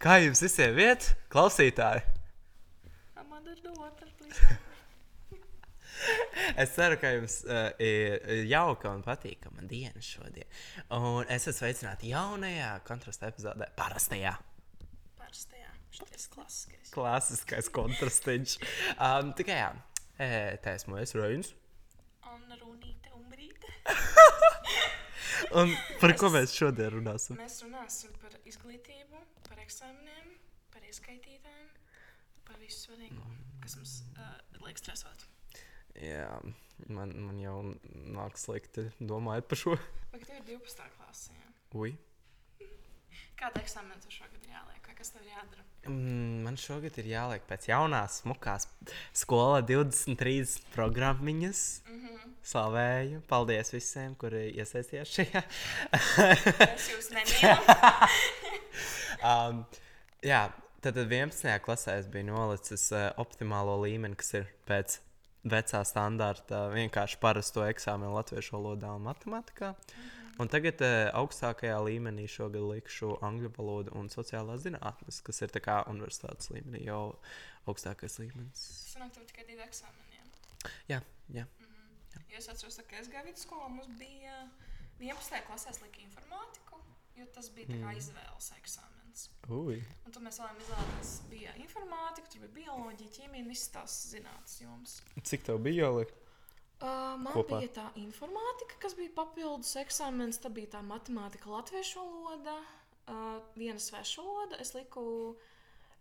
Kā jums visiem iet, klausītāji? Man ir dota. Es ceru, ka jums uh, ir jauka un patīkama diena šodien. Un es esmu sveicināts jaunajā kontrasta epizodē, parastajā. Parastajā. Šis klasiskais. Klasiskais kontrastiņš. Um, tikai jā, e, tā esmu es, Rojas. Anna Runīte un Brīte. Un par ko mēs šodien runāsim? Mēs runāsim par izglītību, par eksāmeniem, par ieskaitītājiem, par visu svarīgo, kas mums uh, liek stresot. Jā, man, man jau nāk slikti domājot par šo. Vai tev ir 12. klasē? Jā? Ui. Kāda eksāmena tev šogad ir jāliek? Vai kas tev jādara? Mm, Man šogad ir jāliek pēc jaunās, smukās skola 23 programmiņas. Mm -hmm. Slavēju. Paldies visiem, kuri iesaistījās šajā. Es jūs nemīlu. um, jā, tad 11. klasē es biju nolicis uh, optimālo līmeni, kas ir pēc vecā standarta, vienkārši parasto eksāmenu latviešu valodā un matemātikā. Un tagad uh, augstākajā līmenī šogad likšu angļu valodu un sociālās zinātnes, kas ir tā kā universitātes līmenī jau augstākais līmenis. Sanāk, tev tikai divi eksāmeni. jā? Jā, jā. Jo es atceros, ka es gāju vidusskolā, mums bija 11. klasē slika informātiku, jo tas bija kā izvēles eksāmens. Ui. Un tad mēs vēl izvēlējāmies, bija informātika, tur bija bioloģija, ķīmija un visas tās zinātnes jomas. Cik tev bija jāliek? Uh, man Kopā. Bija tā informātika, kas bija papildus eksāmenis, tad bija tā matemātika, latviešu valoda, uh, viena svešu valoda. Es liku,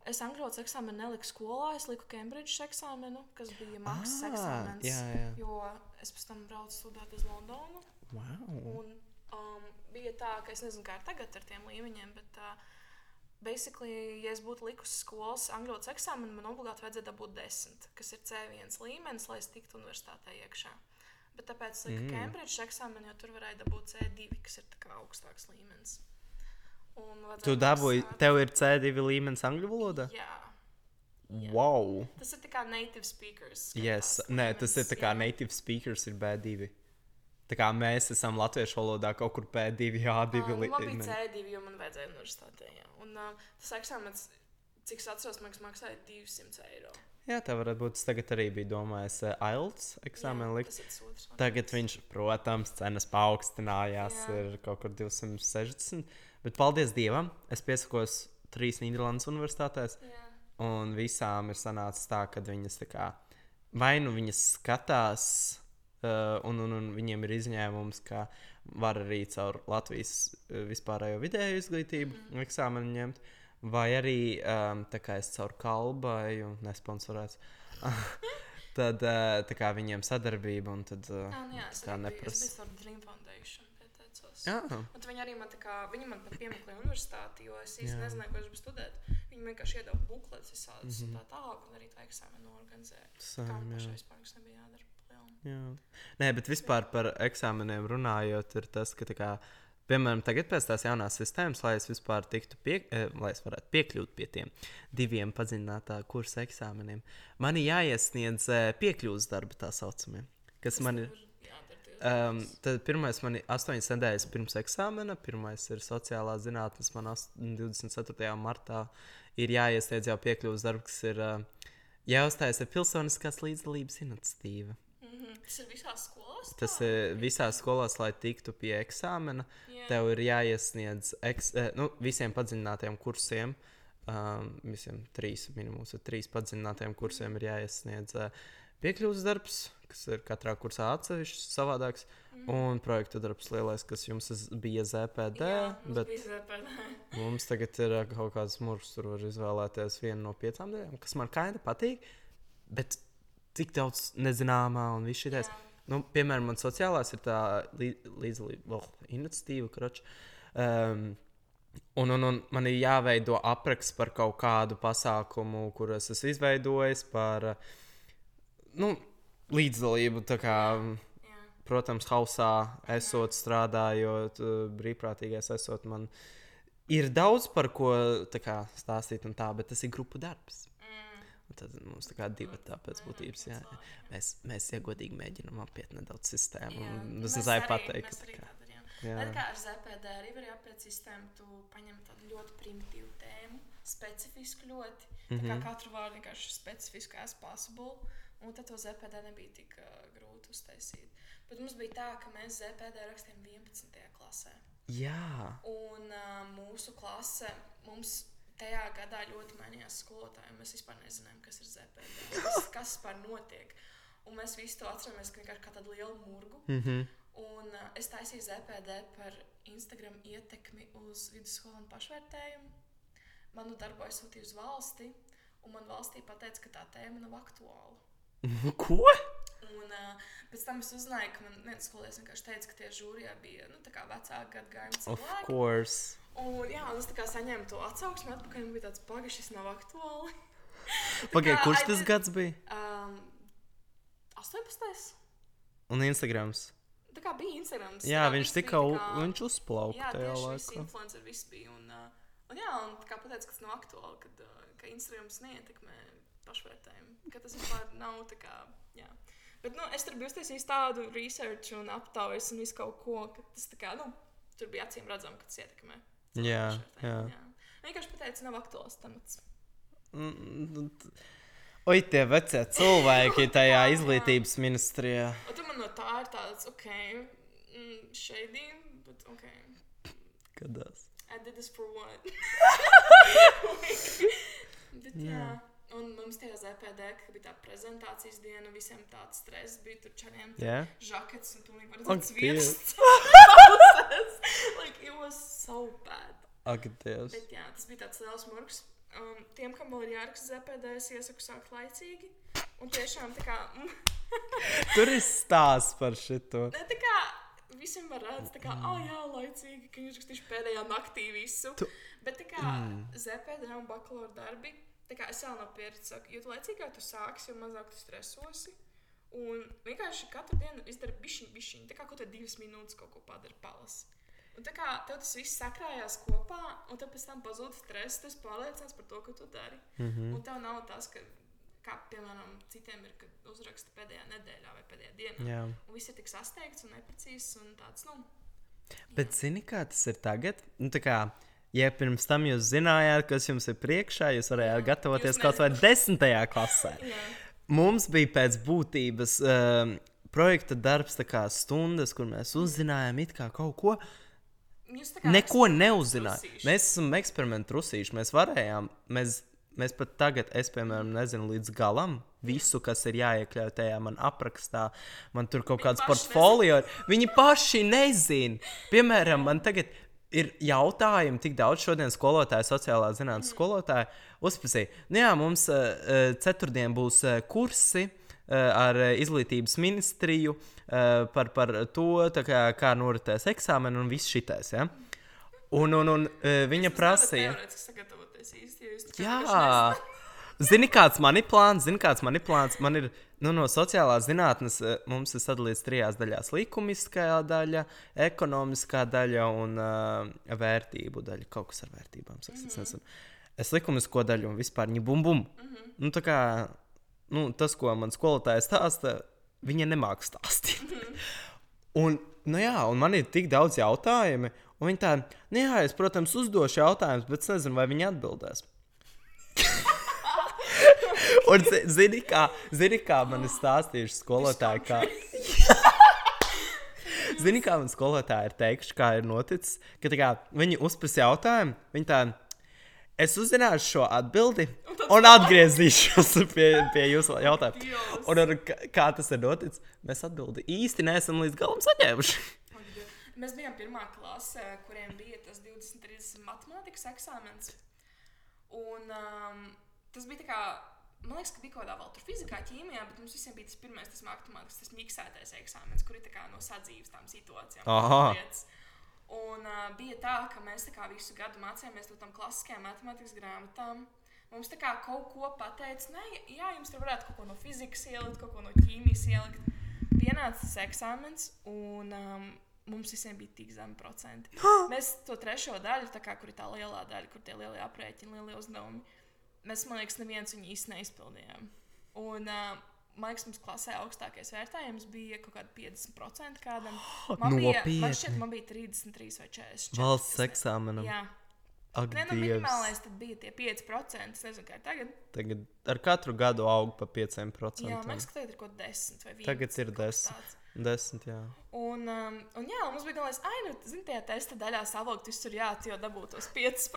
es angļu valodas eksāmenu neliku skolā, es liku Cambridge eksāmenu, kas bija maksas Ah, eksāmenis. jā, jā. Jo es pēc tam braucu studēt uz Londonu. Wow. Un um, bija tā, ka es nezinu, kā ir tagad ar tiem līmeņiem, bet, uh, basically, ja es būtu likusi skolas angļu valodas eksāmenu, man obligāti vajadzēja dabūt desmit, kas ir C1 līmenis, lai es tiktu universitātē iekšā. Bet tāpēc es liku Mm. Cambridge eksāmenu, jo tur varēja dabūt C2, kas ir augstāks līmenis. Tu dabūji, tev ir C2 līmenis angļu valodā? Jā. Jā. Wow! Tas ir kā native speakers. Yes. Nē, tas ir kā jā. native speakers ir B2. Tā kā mēs esam latviešu valodā kaut kur P2, A2 Ā, nu, Man bija līmenī. C2, jo man vajadzēja universitātē. Jā. Un uh, tas eksāmenis, cik es atceros, man maksāja 200 eiro. Jā, tā varētu būt. Es tagad arī biju domājis IELTS eksāmenu likt. Tagad viņš, protams, cenas paaugstinājās, Jā. ir kaut kur 260. Bet paldies Dievam, es piesakos trīs Nīderlandes universitātēs. Jā. Un visām ir sanācis tā, ka viņas tā kā vai nu viņas skatās, uh, un, un, un viņiem ir izņēmums, ka var arī caur Latvijas uh, vispārējo vidēju izglītību mm eksāmenu ņemt, vai arī um, tā kā es caur kalbaju nesponsorēts. Tad uh, tā kā viņiem sadarbība, un tad uh, Jā, nu jā, es kā es neprasa. biju caur Dream Foundation. pieteicos. Jā, Un viņi arī man, tā kā, viņi man pat piemeklēja universitāti, jo es īsti nezināju, ko es gribu studēt. Viņi vienkārši iedeva bukletes visādus mm -hmm. tā tālāk, un arī tā eksāmenu organizēja. Kā Same, man pašai nekas nebija jādara. Lielu. Jā. Nē, bet vispār par eksāmeniem runājot, ir tas, ka, kā, piemēram, tagad pēc tās jaunās sistēmas, lai es vispār tiktu pie, eh, lai es varētu piekļūt pie tiem diviem padziļinātā kursa eksāmeniem, man ir jāiesniedz eh, piekļuves darbi tā saucamie. Kas man ir? Um, tad pirmais man ir astoņas nedēļas pirms eksāmena. Pirmais ir sociālā zinātnē. Man ast- 24. martā ir jāiesniedz jau piekļuves darbs, kas ir uh, jāuzstājas ar pilsoniskās līdzdalības iniciatīvu. Mhm. Tas ir visās skolās. Tas tā? ir visās skolās, lai tiktu pie eksāmena. Jā. Tev ir jāiesniedz eks, eh, nu, visiem padziļinātiem kursiem. Um, visiem trīs minimums trīs padziļinātiem kursiem ir jāiesniedz uh, piekļuves darbs, kas ir katrā kursā atsevišķs, savādāks. Mhm. Un projekta darbs lielais, kas jums bija ZPD. Jā, mums bet bija ZPD. mums tagad ir uh, kaut kāds mūrs, tur var izvēlēties vienu no piecām daļām, kas man kaina patīk. Bet tik daudz nezināmā un viss Jā. Nu, piemēram, man sociālās ir tā līdzdalība, oh, iniciatīva, kroč. Um, un, un, un man ir jāveido apraksts par kaut kādu pasākumu, kurus es izveidojis, par nu, līdzdalību. Kā, Jā. protams, hausā esot, strādājot, brīvprātīgais esot, man ir daudz par ko tā kā, stāstīt, un tā, bet tas ir grupu darbs. Tad mums tā kā divi tā pēc būtības. Jā, mēs, mēs iegodīgi mēģinām apiet nedaudz sistēmu. Jā, Es nezināju, arī- pateikt, mēs kā. Jā. Bet kā ar ZPD arī var jāpēc sistēmu, tu paņem tādu ļoti primitīvu tēmu, specifisku ļoti. Mm -hmm. Tā kā Mhm. katru vārdu vienkārši specifisku as possible. Un tad to ZPD nebija tik uh, grūti uztaisīt. Bet mums bija tā, ka mēs ZPD rakstījām 11. klasē. Jā. Un uh, mūsu klase mums tajā gadā ļoti mainījās skolotāji. Mēs vispār nezinājām, kas ir ZPD, kas, kas vispār notiek. Un mēs visi to atceramies kā vienkārši kā tādu lielu murgu. Mhm. Un uh, es taisīju ZPD par Instagram ietekmi uz vidusskolu un pašvērtējumu. Manu darbu aizsūtīju uz valsti, un man valstī pateica, ka tā tēma nav aktuāla. Ko? Un uh, pēc tam es uzzināju, ka man viens skolotājs vienkārši teica, ka tie žūrijā bija nu, vecāki gadagājumi Of course. Un, jā, un es tā kā saņēmu to atsauksmi atpakaļ, un bija tāds pagaidi, šis nav aktuāli. Pagaidiet, kurš tas gads bija? Um, 18. Un Instagrams. Tā kā bija Instagram. Jā, viņš tika, u- viņš uzplauka Jā, tajā tieši visi laikā. influenceri viss bija. Un, uh, un jā, un tā kā pateica, ka tas nav aktuāli, kad, uh, ka Instagrams neietekmē pašvērtējumu. Ka tas vispār nav tā kā, jā. Bet, nu, es tur biju uztaisījis tādu research un aptaujas un visu kaut ko, ka tas tā kā, nu, tur bija acīm redzam, ka tas ietekmē. Jā, pašvērtējumu, jā. Vienkārši pateica, nav aktuāls temats. Mm, t- Oi, tie vecie cilvēki tajā izglītības ministrijā. Un tur man no tā ir tāds, ok, mm, shady, bet ok. Kadās. I did this for what? Bet, jā. Jā. Mums tajā ZPD, kad bija tā prezentācijas diena, visiem tāds stress bija. Tur čaļiem Jā? žakets un pilnīgi var redzēt sviests. like, it was so bad. Ak, Dievs. Bet jā, tas bija tāds liels murgs. Um, tiem, kam vēl ir jāraksta ZPD, es iesaku sākt laicīgi. Un tiešām tā kā, Tur ir stāsts par šito. ne, tā kā visiem var redzēt, tā kā, ah, oh, jā, laicīgi, ka viņš rakstīšu pēdējā naktī visu. Tu- Bet tā kā mm. ZPD un bakalaura darbi, tā kā es vēl nav pieredzējis, jo laicīgāk tu sāksi, jo mazāk tu stresosi. Un vienkārši katru dienu izdara bišķiņu, bišķiņu. Tā kā kaut kādā divas minūtes kaut ko padara palas. Un tā kā tev tas viss sakrājās kopā, un tad pēc tam pazūd stress, tas pārliecināts par to, ko tu dari. Mm. -hmm. Un tev nav tas, ka, kā piemēram, citiem ir, kad uzraksta pēdējā nedēļā vai pēdējā dienā. Jā. Un viss ir tik sasteigts un neprecīzs un tāds, nu, Bet zini, kā tas ir tagad? Nu, tā kā, ja pirms tam jūs zinājāt, kas jums ir priekšā, jūs varējāt Jā, gatavoties jūs kaut vai desmitajā klasē. Mums bija pēc būtības um, projekta darbs, kā stundas, kur mēs uzzinājām it kā kaut ko. Neko neuzzinājām. Mēs esam eksperimentu rusīši. Mēs varējām, mēs, mēs pat tagad, es piemēram, nezinu līdz galam visu, kas ir jāiekļauj tajā man aprakstā. Man tur kaut kāds portfolio. ir. Viņi paši nezina. Piemēram, man tagad. Ir jautājumi, tik daudz šodien skolotāja, sociālā zinātnē skolotāja uzprasīja. Nu jā, mums uh, ceturtdien būs uh, kursi uh, ar izglītības ministriju uh, par, par to, kā, kā noritēs eksāmeni un viss šitais. Ja? Un, un, un uh, viņa prasīja. Jā, zini, kāds man ir plāns, zini, kāds man ir plāns. Man ir nu, no sociālās zinātnes, eh, mums ir sadalīts trijās daļās - likumiskā daļa, ekonomiskā daļa un uh, vērtību daļa. Kaut kas ar vērtībām. Mm -hmm. es, likumisko daļu un vispār viņa bum bum. Mm -hmm. nu, tā kā, nu, tas, ko man skolotāja stāsta, viņa nemāks stāstīt. Mm -hmm. Un, nu jā, un man ir tik daudz jautājumu, un viņi tā, nu jā, es, protams, uzdošu jautājumus, bet es nezinu, vai viņi atbildēs. un, zi- zini, kā, zini, kā man ir stāstījuši skolotāji, kā. Zini, kā man skolotāji ir teikuši, kā ir noticis, ka kā, viņi uzprasa jautājumu, viņi tā, es uzzināšu šo atbildi un atgriezīšos pie, pie jūsu jautājuma. Un ar, kā- tas ir noticis, mēs atbildi īsti neesam līdz galam saņēmuši. Mēs bijām pirmā klase, kuriem bija tas 20, 30 matemātikas eksāmens. Un um, tas bija tā kā, man liekas, ka bija kaut kādā vēl tur fizikā, ķīmijā, bet mums visiem bija tas pirmais, tas matemātikas, tas miksētais eksāmens, kur ir no sadzīves tām situācijām. Lietas. Un uh, bija tā, ka mēs tā kā visu gadu mācījāmies no tām klasiskajām matemātikas grāmatām. Mums tā kā kaut ko pateica, nē, jā, jums tur varētu kaut ko no fizikas ielikt, kaut ko no ķīmijas ielikt. Pienāca tas eksāmens, un um, mums visiem bija tik zemi procenti. Mēs to trešo daļu, kā, kur ir tā lielā daļa, kur tie lielie aprēķini, lielie uzdevumi, mēs, man liekas, neviens viņu īsti neizpildījām. Un uh, mākslinieks klasē augstākais vērtējums bija kaut kāda 50% kādam. Man, bija, Nopietni. man šķiet, man bija 33 vai 40. Valsts eksāmenam. Jā, Ak, Nē, nu, Dievs. minimālais tad bija tie 5%. Es nezinu, kā ir tagad. Tagad ar katru gadu aug pa 5%. Jā, man liekas, ka tagad ir kaut kas 10 vai 11. Tagad ir kaut kas 10. tāds. Desmit, jā. Un, um, un jā, mums bija galvenais, ah, nu, zini, tajā testa daļā savākt, visur jāatcer, jo dabūtu tos 5%.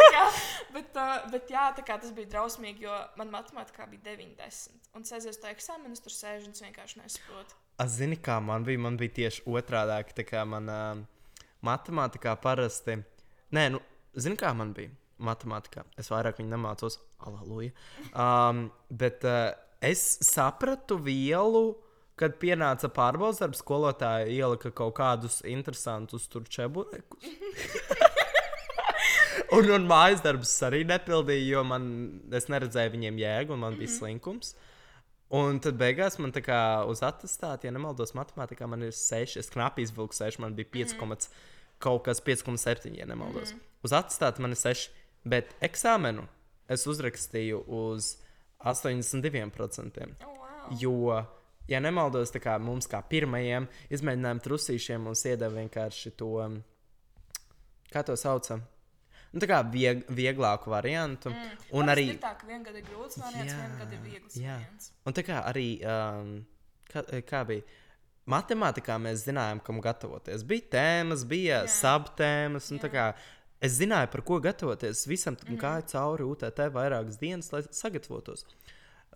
tā kā, bet, uh, bet jā, tā kā tas bija drausmīgi, jo man matemātikā bija 90. Un es uz to eksāmenu, tur sēžu un es vienkārši nesaprotu. Es zinu, kā man bija. Man bija tieši otrādi. Tā kā man uh, matemātikā parasti. Nē, nu, zinu, kā man bija. Matemātikā. Es vairāk viņu nemācos. Aleluja. Um, bet uh, es sapratu vielu, kad pienāca pārbaudas darbs, skolotāja ielika kaut kādus interesantus tur čeburekus. un, un mājas darbus arī nepildīju, jo man, es neredzēju viņiem jēgu, un man bija slinkums. Un tad beigās man tā kā uz attestātu, ja nemaldos, matemātikā man ir 6, es knapi izvilku 6, man bija 5, mm. Kaut kas 5,7, ja nemaldos. Mm. Uz attestātu man ir 6, bet eksāmenu es uzrakstīju uz 82%. Oh, wow. Jo, ja nemaldos, tā kā mums kā pirmajiem izmēģinājumu trusīšiem mums iedeva vienkārši to, kā to saucam, nu, tā kā vieg, vieglāku variantu. Mm. Un arī, tā, ka vienā gadā ir grūts variants, Jā, vienā gadā ir viegls jā. variants. un tā kā arī, um, kā, kā bija. Matemātikā mēs zinājām, kam gatavoties. Bija tēmas, bija Jā. subtēmas. Jā. kā Es zināju, par ko gatavoties. Visam tam Mhm. gāja cauri UTT vairākas dienas, lai sagatavotos.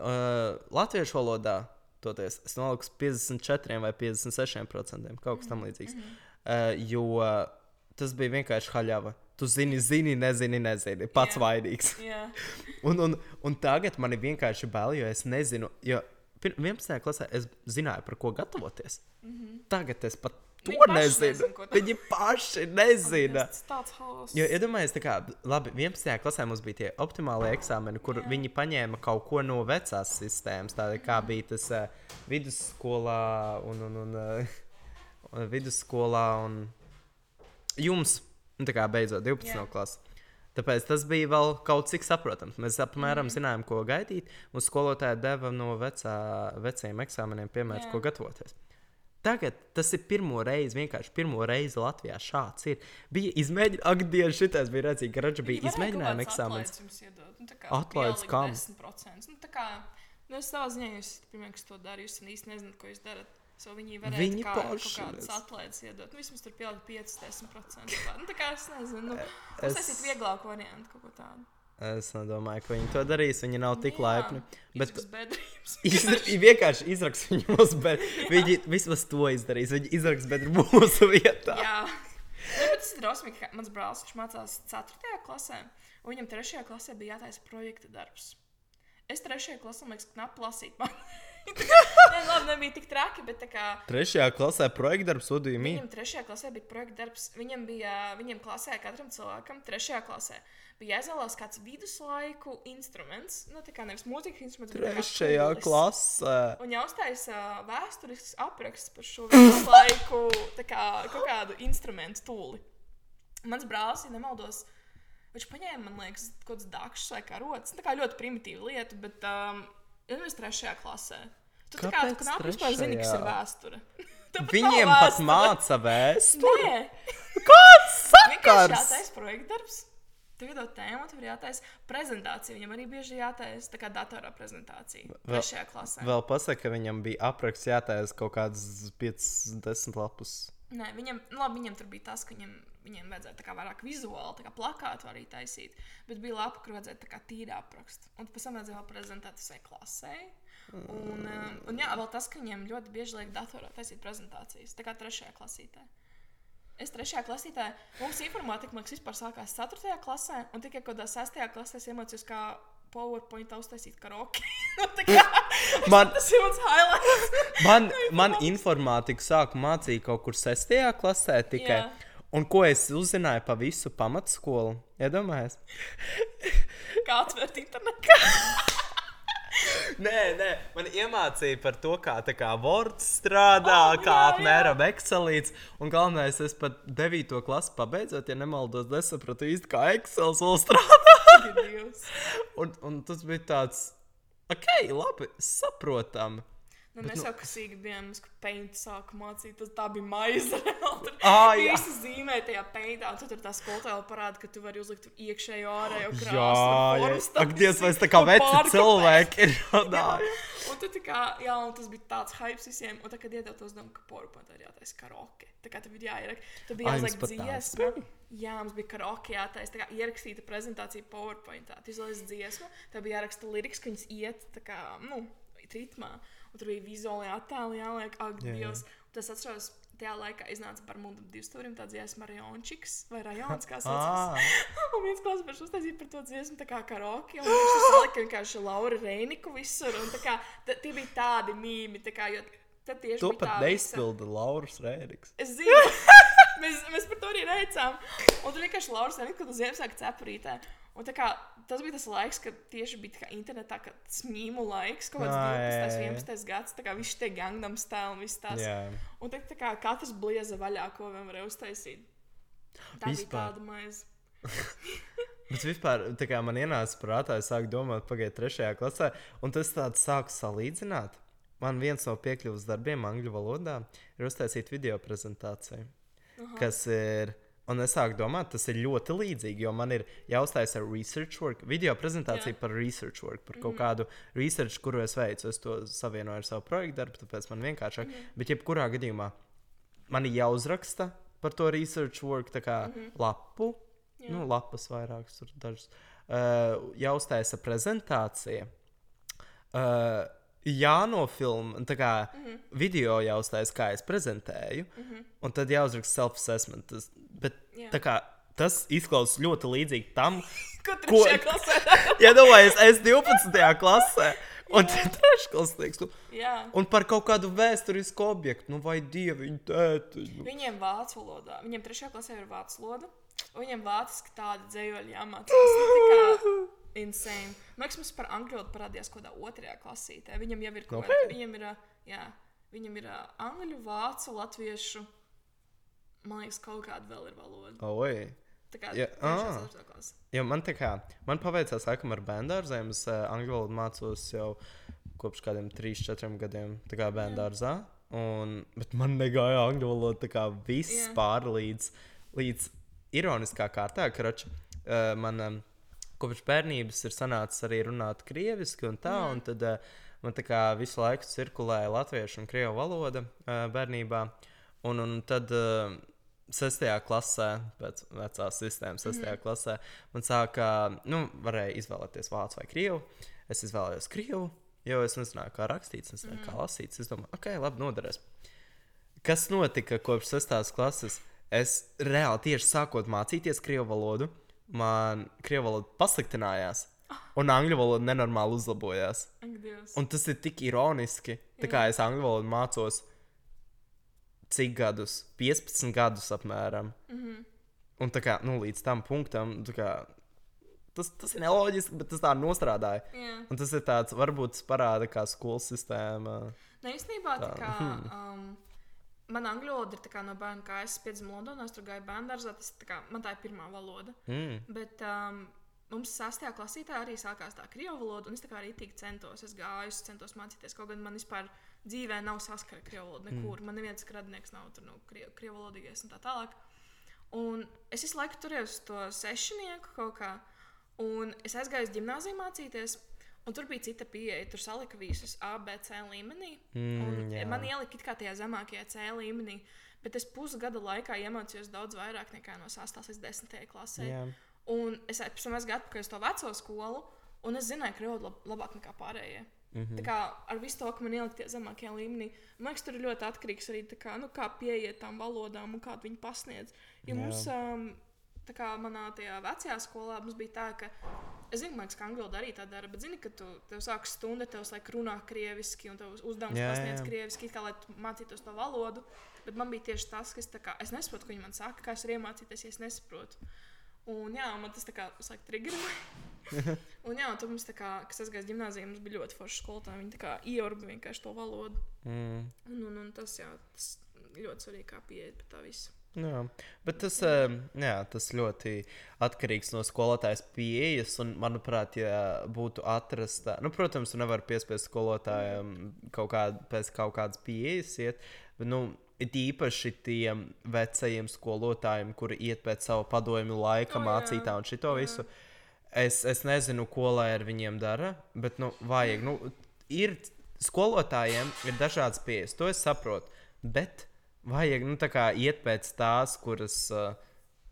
Uh, Latviešu valodā toties, es noliku uz 54 vai 56% kaut kas tam līdzīgs. Mhm. Uh, jo tas bija vienkārši haļava. Tu zini, zini, nezini, nezini. Pats Jā. vainīgs. Jā, Un, un, un tagad man ir vienkārši bail, jo es nezinu, jo 11. klasē es zināju, par ko gatavoties. Mm -hmm. Tagad es pat to Mhm. Viņi nezinu. nezin, ko tā- Viņi paši nezina. tas tāds haoss. Jo iedomājieties, tā kā labi, 11. klasē mums bija tie optimālie eksāmeni, kur Jā. viņi paņēma kaut ko no vecās sistēmas, tāda kā bija tas uh, vidusskolā un, un, un, uh, un vidusskolā un jums, nu, tā kā beidzot 12. Jā. klasē. Tāpēc tas bija vēl kaut cik saprotams. Mēs apmēram mm. zinājām, ko gaidīt. Mums skolotāja deva no vecā, vecajiem eksāmeniem piemērus, Jā. ko gatavoties. Tagad tas ir pirmo reizi, vienkārši pirmo reizi Latvijā šāds ir. Bija izmēģinājums, ak, Dievs, šitais bija redzīgi, ka Raģa bija izmēģinājuma eksāmens. Atlaides Atlaides kam? 10%. Nu, tā kā, nu, es savā ziņā jūs pirmie, kas to dara, jūs īsti nezināt, ko jūs darat. So viņi varēja Viņi kā, kaut kādas atlaides iedot. Nu, vismaz tur pielikt 5-10%. Tā, Nu, tā kā es nezinu, nu, Es- uztaisīt vieglāku variantu kaut ko tādu. Es nedomāju, ka viņi to darīs. Viņi nav tik Jā, laipni. Bet. Izra- vienkārši izraks viņu mūsu bērnu. Viņi vismaz to izdarīs. Viņi izraks bedru mūsu vietā. Jā. Nu, tas ir drausmīgi, mans brālis mācās 4. klasē, un viņam 3. klasē bija jātaisa projekta darbs. Es 3. klasē, man liekas, knapi lasīt. Man. Nebija tik traki, bet kā Trešajā klasē projekta darbs Udījumī. viņam 3. klasē bija projekta darbs. Viņam bija, viņam klasē, katram cilvēkam 3. klasē bija jāizvēlās kāds viduslaiku instruments. Nu, tā kā nevis mūzikas instruments, bet Trešajā pūlis. klasē. Un jāuztaisa vēsturisks apraksts par šo viduslaiku tā kā, kaut kādu instrumentu tūli. Mans brālis, ja nemaldos, viņš paņēma, man liekas, kaut kādas dakšas vai karotes. Tā kā ļoti primitīva lieta, bet um, ir mēs trešajā klasē. Tu tā kā Kāpēc knapi vispār zini, kas ir vēsture. Viņiem pat māca vēsturi. Nē, Kāds sakars? jātaisa projekta darbs. Tev ir tēma, tev ir jātaisa prezentācija. Viņam arī bieži jātaisa tā kā datorā prezentācija. Vēl- Trešajā klasē. Vēl pasaka, ka viņam bija apraksts jātaisa kaut kādas 50 lapus. Nē, viņam, nu, labi, viņam tur bija tas, ka viņam, viņam vajadzēja vairāk vizuāli, kā plakātu arī taisīt. Bet bija lapa, kur vajadzēja tā kā tīri aprakst. Un pēc tam vajadzēja vēl prezentēt visai klasē. Un, um, un jā, vēl tas, ka viņiem ļoti bieži liek datorā taisīt prezentācijas. Tā kā trešajā klasītē. Es trešajā klasītē, mums informātika, liekas, vispār sākās 4. klasē, un tikai kaut kādā 6. klasē es iemācījos, kā PowerPoint uztaisīt karaoke. Nu, kā, Man, tas ir mans highlights. man, man informātika sāka mācīt kaut kur 6. klasē tikai. Jā. Un ko es uzzināju pa visu pamatskolu? Iedomājieties? kā atvērt internetu. Nē, nē, man iemācīja par to, kā, tā kā Word strādā, Oh, kā jā, apmēram Excelīts. Un galvenais, es pat 9. klasi pabeidzot, ja nemaldos, nesapratu īsti, kā Excel vēl strādā. Un, un tas bija tāds. Ok, labi, saprotam. Nu, Bet mēs nu- jau kasīgi bijām, mums paint sāku mācīt, tas tā bija maize. Tur Ah, jā. visi zīmē tajā paintā, un tu tur tā skolotāja parāda, ka tu vari uzlikt iekšējo ārējo Jā, krāsu. jā. formas Ak, Dievs, vai es tā kā veci cilvēki ir Jā, runājuši? un tā kā, jā, un tas bija tāds hype visiem. Un tad, kad iedod to uzdevumu, ka PowerPoint ir jātaisa karaoke. Tā kā tev ir jāieraksta. Tur bija jāuzliek dziesma. Jā, mums bija karaoke jātaisa. Tā kā ierakstīta prezentācija PowerPointā. Tu izlaiž dziesmu, tev bija jāraksta liriks, ka viņas iet tā kā, nu, ritmā. Un tur bija vizuāli attēli jāliek, ak, Jā, jā. Dievs. Un Tas atceros, tajā laikā iznāca par mūdu divstūrim tā dziesma Rajončiks vai Rajons, kā saucās. Ah, Un viens klausās uztaisīja par to dziesmu, tā kā karaoke. Un viņš tur salika vienkārši Laura Reiniku visur. Un tā kā tie bija tādi mīmi, tā kā, jo tad tieši to bija pat tā visa- Lauris Rēriks. Es zinu, mēs, mēs par to arī reicām. Un tur vienkārši Lauris Reiniku, kad uz Ziemassvētku cepurītē. Un kā, tas bija tas laiks, kad tieši bija internetā, smīmu laiks, kaut kāds jā, 12, jā. 11 gads, tā kā viss tie gangnam stēli un viss tās. Jā. Un tad tā kā katrs blieza vaļā, ko vien varēja uztaisīt. Tā Vispār. bija tāda maize. Bet vispār, tā kā man ienāca prātā, es sāku domāt, pagaidiet, trešajā klasē, un tas tāds sāku salīdzināt. Man viens no piekļuves darbiem angļu valodā ir uztaisīt video prezentāciju, kas ir. Un es sāku domāt, tas ir ļoti līdzīgi, jo man ir jāuzstājas ar research work, video prezentāciju Jā. par research work, par kaut kādu research, kuru es veicu. Es to savienoju ar savu projektu darbu, tāpēc man vienkāršāk. Bet, jebkurā gadījumā, man ir jāuzraksta par to research work, tā kā lapu, Jā. nu, lapas vairākas, tur dažas. Uh, jāuztaisa prezentācija. Uh, jānofilmē, tā kā mm -hmm. video jāuztaisa, kā es prezentēju, mm -hmm. un tad jāuzraksta self-assessment. Bet kā tas izklausās ļoti līdzīgi tam, Ko klasē? ja es esmu 12. klasē, un trešklasnieks. nu, Jā. Un par kaut kādu vēsturisku objektu, nu, vai dieviņu tēti. Nu. Viņiem vācu valodā. Viņiem trešajā klasē ir vācu valoda. un Viņiem vāciski tādi dzējoļi jāmācās. Nu, kā insane. Man liekas, mums par angļu valodu parādījās kaut kādā otrajā klasītē. Viņam jau ir kaut kāda, Nopietni? viņam ir, jā, viņam ir angļu, vācu, latviešu. Man liekas, kaut kāda vēl ir valoda. Oi. Tā kā Ja, klase. Jo man tā kā, man paveicās, laikam, ar bērngārzēm. Es uh, angļu valodu mācos jau kopš kādiem 3, 4 gadiem, tā kā bērngārzā. Un, bet man negāja angļu valoda, tā kā viss Jā. līdz, līdz ironiskā kārtā, ka rač, uh, man um, kopš bērnības ir sanācis arī runāt krieviski un tā, Jā. un tad uh, man tā kā visu laiku cirkulēja latviešu un krievu valoda uh, bērnībā. Un, un tad uh, sestajā klasē, pēc vecās sistēmas, sestajā mm. klasē, man sāka, nu, varēja izvēlēties vācu vai krievu. Es izvēlējos krievu, jo es nezināju, kā rakstīts, es nezināju, mm. kā lasīts. Es domāju, ok, labi, noderēs. Kas notika kopš sestās klases? Es reāli tieši sākot mācīties krievu valodu, man krievu valoda pasliktinājās, un angļu valoda nenormāli uzlabojās. Ak. Un tas ir tik ironiski. Tā kā es angļu valodu mācos cik gadus? 15 gadus apmēram. Mm. -hmm. Un tā kā nu, līdz tam punktam, kā, tas, tas ir neloģiski, bet tas tā nostrādāja. Jā. Un tas ir tāds, varbūt tas parāda, kā skolas sistēma. Ne, īstenībā tā Tā, kā. mhm. Um, Man angļu valoda ir kā no bērna, kā es piedzimu Londonā, es tur gāju bērnu dārzā. Tas tā kā man tā ir pirmā valoda. Mm. Bet um, mums sastajā klasītē arī sākās tā krievu valoda, un es tā kā arī tik centos. Es gāju, es centos mācīties, kaut gan man vispār dzīvē nav saskara krievu valoda nekur. Mm. Man neviens radinieks nav tur, nu, krievu, krievu valodīgais un tā tālāk. Un es visu laiku turējos to sešnieku kaut kā, un es aizgāju uz gimnāziju mācīties. Un tur bija cita pieeja. Tur salika visus A, B, C līmenī. Mm, man ielika kā tajā zemākajā C līmenī. Bet es pusgada laikā iemācījos daudz vairāk nekā no 8 līdz 10 klasē. Jā. Un es pēc tam aizgāju atpakaļ uz to veco skolu, un es zināju, ka krievu lab, labāk nekā pārējie. Mm -hmm. Tā kā ar visu to, ka man ielikt tie zemākie līmenī, man liekas, tur ir ļoti atkarīgs arī tā kā, nu, kā pieiet tām valodām un kā viņi pasniedz. Jo Jā. mums, um, tā kā manā tajā vecajā skolā, mums bija tā, ka es zinu, man liekas, ka angļu arī tā dara, bet zini, ka tu tev sākas stunda, tev laik runā krieviski, un tev uzdevums Jā, pasniedz jā. krieviski, kā lai mācītos to valodu. Bet man bija tieši tas, ka es, tā kā, es nesaprotu, ko viņi man saka, kā es varu iemācīties, ja es nesaprotu. Un, jā, man tas tā kā uzsāka triggerēja. un, jā, tur mums, tā kā, kas aizgājis gimnājā, mums bija ļoti forši skolotāji. Viņi tā kā ieurba vienkārši to valodu. Mm. Un, un, un tas, jā, tas ļoti svarīgi, kā pieiet pie tā visa. Jā, bet tas, um, jā, tas ļoti atkarīgs no skolotājas pieejas. Un, manuprāt, ja būtu atrasta, nu, protams, nevar piespiest skolotājiem kaut kādu, pēc kaut kādas pieejas iet. Bet, nu, it īpaši tiem vecajiem skolotājiem, kuri iet pēc sava padomju laika, O, jā, mācītā un šito jā. visu. Es, es nezinu, ko lai ar viņiem dara, bet, nu, vajag. Nu, ir skolotājiem ir dažādas pieejas, to es saprotu. Bet vajag nu, tā kā iet pēc tās, kuras, uh,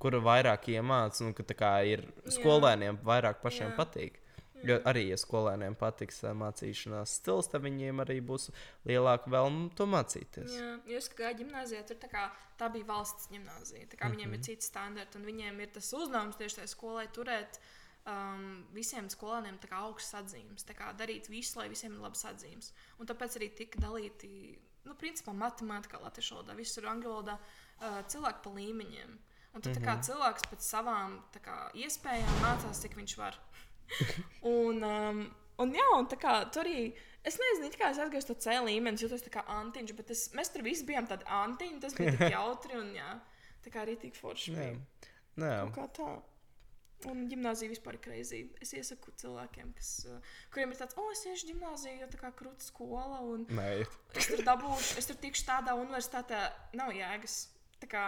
kura vairāk iemācās, un ka tā kā ir skolēniem vairāk pašiem Jā. patīk. Jo arī, ja skolēniem patiks uh, mācīšanās stils, tad viņiem arī būs lielāka vēlme to mācīties. Jā, jūs kā gimnājā, tur tā, kā, tā bija valsts gimnājā. Tā kā viņiem ir citi standarti, un viņiem ir tas uzdevums tieši tajā skolai turēt um, visiem skolēniem augstas atzīmes, tā kā darīt visu, lai visiem ir labas atzīmes. Un tāpēc arī tika dalīti, nu, principā, matemātikā, latviešu valodā, visur angļu valodā uh, cilvēki pa līmeņiem. Un tad mm -hmm. kā, cilvēks pēc savām kā, iespējām mācās, cik viņš var. un, um, un, jā, un tā kā tur arī. Es nezinu, kā es aizgāju to C līmeni, jūtos kā antiņš, bet es, mēs tur visi bijām tādi antiņi. Tas bija tik jautri un jā, tā kā arī tik forši. Bija. Nē, Kaut kā tā. Un gimnāzija vispār ir kreizī. Es iesaku cilvēkiem, kas, uh, kuriem ir tāds, oh, es iešu gimnāziju, jo tā kā krūta skola. Un nē, es tur dabūšu, es tur tikšu tādā universitātē, nav jēgas. Tā kā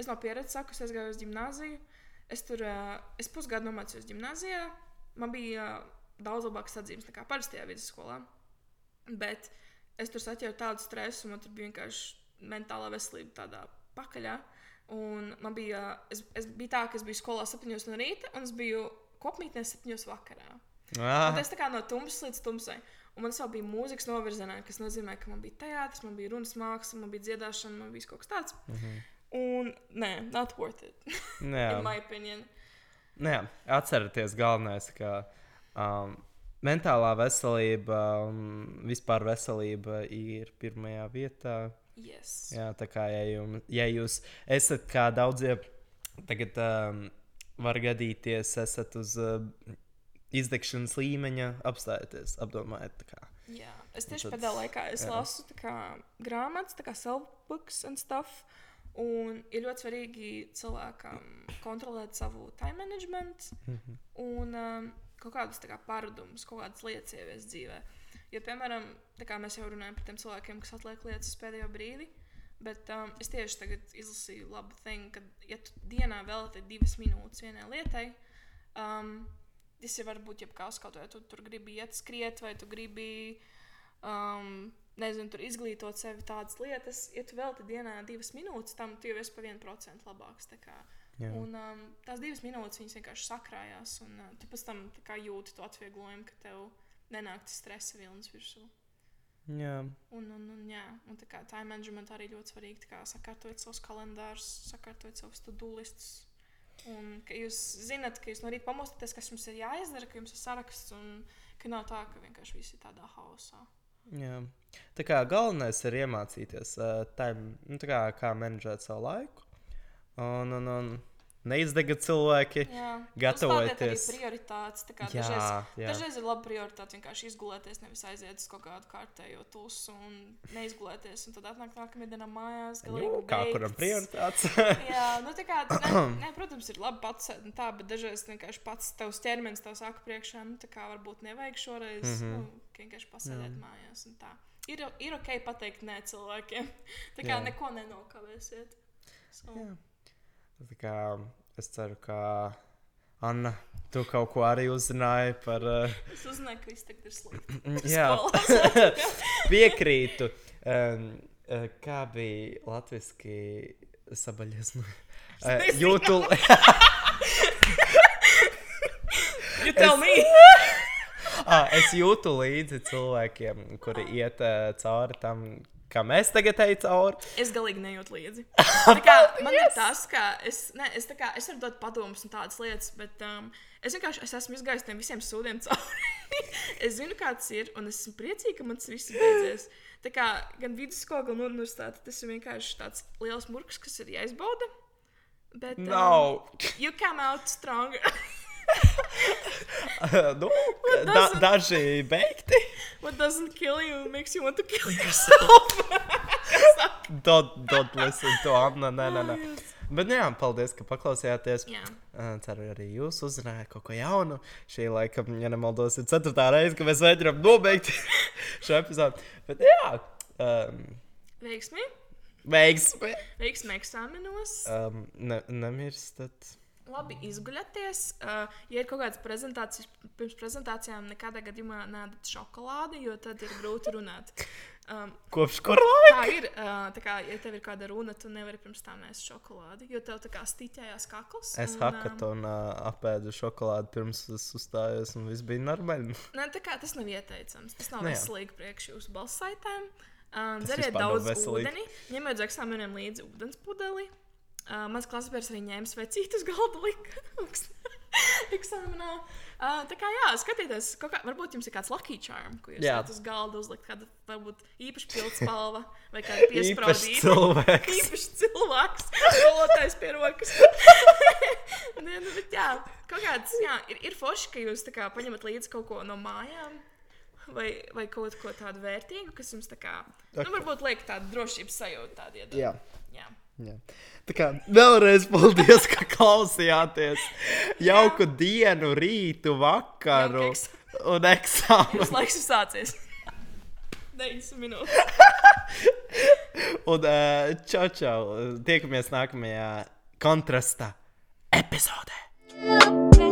es no pieredzes saku, es gāju uz gimnāziju. Es tur uh, es pusgadu nomācījos gimnāzijā. Man bija uh, daudz labākas atzīmes nekā parastajā vidusskolā. Bet es tur saķēru tādu stresu, man tur bija vienkārši mentālā veselība tādā pakaļā. Un man bija, es, es biju tā, ka es biju skolā 7 no rīta, un es biju kopmītnē 7 vakarā. ah, es tā kā no tumsas līdz tumsai. Un man vēl bija mūzikas novirzienā, kas nozīmē, ka man bija teātris, man bija runas māksla, man bija dziedāšana, man bija kaut kas tāds. Mm. -hmm. Un nē, not worth it. nē, in my opinion. Nē, atcerieties, galvenais, ka um, mentālā veselība un vispār veselība ir pirmajā vietā. Yes. Jā, tā kā ja, jums, ja jūs esat kā daudzie, tagad um, var gadīties, esat uz uh, izdegšanas līmeņa, apstājieties, apdomājiet. Jā. Es tieši tad- pēdējā laikā es jā. lasu kā, grāmatas, kā self-books un stuff. Un ir ļoti svarīgi cilvēkam kontrolēt savu time management un um, kaut kādus kā, paradumus, kaut kādas lietas ieviest dzīvē. Jo, piemēram, mēs jau runājam par tiem cilvēkiem, kas atliek lietas uz pēdējo brīdi, bet um, es tieši tagad izlasīju labu thing, ka, ja tu dienā veltīji divas minūtes vienai lietai, um, tas ir varbūt jebkas, kaut vai tu tur gribi iet skriet, vai tu gribi um, nezinu, tur izglītot sevi tādas lietas. Ja tu veltīji dienā divas minūtes, tam tu jau esi pa 1% labāks. tā. Un, um, tās divas minūtes viņas vienkārši sakrājās, un uh, tu pēc tam tā kā jūti to atvieglojumu, ka tev nenāk tas stresa vilnis virsū. Jā. Un, un, un, jā, un tā kā time management arī ļoti svarīgi. tā kā Sakārtojot savus kalendārus, sakārtojot savus listus. Un ka jūs zināt, ka jūs no rīta pamostaties, kas jums ir jāizdara, ka jums ir saraksts, un ka nav tā, ka vienkārši viss ir tādā haosā. Jā. Tā kā galvenais ir iemācīties, uh, time, nu, tā kā, kā menedžēt savu laiku. Un, un, un neizdegat cilvēki. Jā, arī prioritātes. tā kā Jā, Dažreiz, jā. dažreiz ir labi prioritāte vienkārši izgulēties, nevis aiziet uz kaut kādu kārtējo tusu un neizgulēties. Un tad atnāk nākamajā dienā mājās. Jū, kā kuram beigts. prioritāts? Jā, nu tā kā, ne, ne, protams, ir labi pats, tā, bet dažreiz vienkārši pats tavs ķermenis tev saka priekšā, nu tā kā varbūt nevajag šoreiz, mm. -hmm. nu, vienkārši pasēdēt mm. mājās. Ir, ir ok pateikt nē cilvēkiem. Tā kā Jā. Jā. neko nenokavēsiet. So, Jā. Tā kā, es ceru, ka Anna, tu kaut ko arī uzzināji par. Uh, es uzzināju, ka viss tagad ir slikti. jā, Skolās. piekrītu. Um, uh, kā bija latviešu sabaļiesmu? Uh, jūtu, You tell me! ah, es jūtu līdzi cilvēkiem, kuri iet uh, cauri tam, kā mēs tagad ejam cauri. Es galīgi nejūtu līdzi. Kā, man yes. ir tas, ka es, ne, es, kā, es varu dot padomus un tādas lietas, bet um, es vienkārši es esmu izgājis tiem visiem sūdiem cauri. es zinu, kāds ir, un es esmu priecīga, ka man tas viss beidzies. Tā kā gan vidusskola, gan universitāte, tas ir vienkārši tāds liels murgs, kas ir jāizbauda. Bet, um, Nav. you come out stronger. nu, da, daži beigti. What doesn't kill you makes you want to kill yourself. Don't, don't listen to Anna. Nē, nē, nē. Bet, nu, jā, paldies, ka paklausījāties. Jā. Uh, Ceru, arī jūs uzzinājāt kaut ko jaunu. Šī, laikam, ja nemaldos, ir ceturtā reize, kad mēs mēģinām nobeigt šo epizodu. Bet, jā, um, Veiksmi! veiksmi. Veiksmi eksāmenos! Um, ne, nemirstat. Labi izguļaties. Uh, ja ir kaut kādas prezentācijas, pirms prezentācijām nekādā gadījumā nēdat šokolādi, jo tad ir grūti runāt. Um, Kopš kur laika? tā ir. Uh, tā kā, ja tev ir kāda runa, tu nevari pirms tam ēst šokolādi, jo tev tā kā stīķējās kakls. Es un, um, hackathonā apēdu šokolādi pirms es uzstājos, un viss bija normāli. Nē, tā kā tas nav ieteicams. Tas nav Nu veselīgi priekš jūsu balssaitēm. Um, dzeriet daudz veselīgi. ūdeni, ņemiet uz eksāmeniem līdzi ūdens pudeli. Uh, mans klasifieris arī ņēma svecītus galda lika eksāmenā. Uh, tā kā jā, skatieties, kā, varbūt jums ir kāds lucky charm, ko jūs varat uz galda uzlikt, kāda varbūt īpaši pildspalva vai kāda piespraudīta. cilvēks. Īpašs cilvēks, skolotais pie rokas. Nē, nu, bet jā, kaut kāds, jā, ir, ir forši, ka jūs tā kā paņemat līdzi kaut ko no mājām. Vai, vai kaut ko tādu vērtīgu, kas jums tā kā, nu, varbūt liek tādu drošības sajūtu tādu iedot. Jā. jā. Jā. Tā kā vēlreiz paldies, ka klausījāties. Jauku dienu, rītu, vakaru Jauku eks- un eksāmenu. Jūs laiks ir sācies. 90 minūtes. Un uh, čau, čau. Tiekamies nākamajā kontrasta epizodē. Thank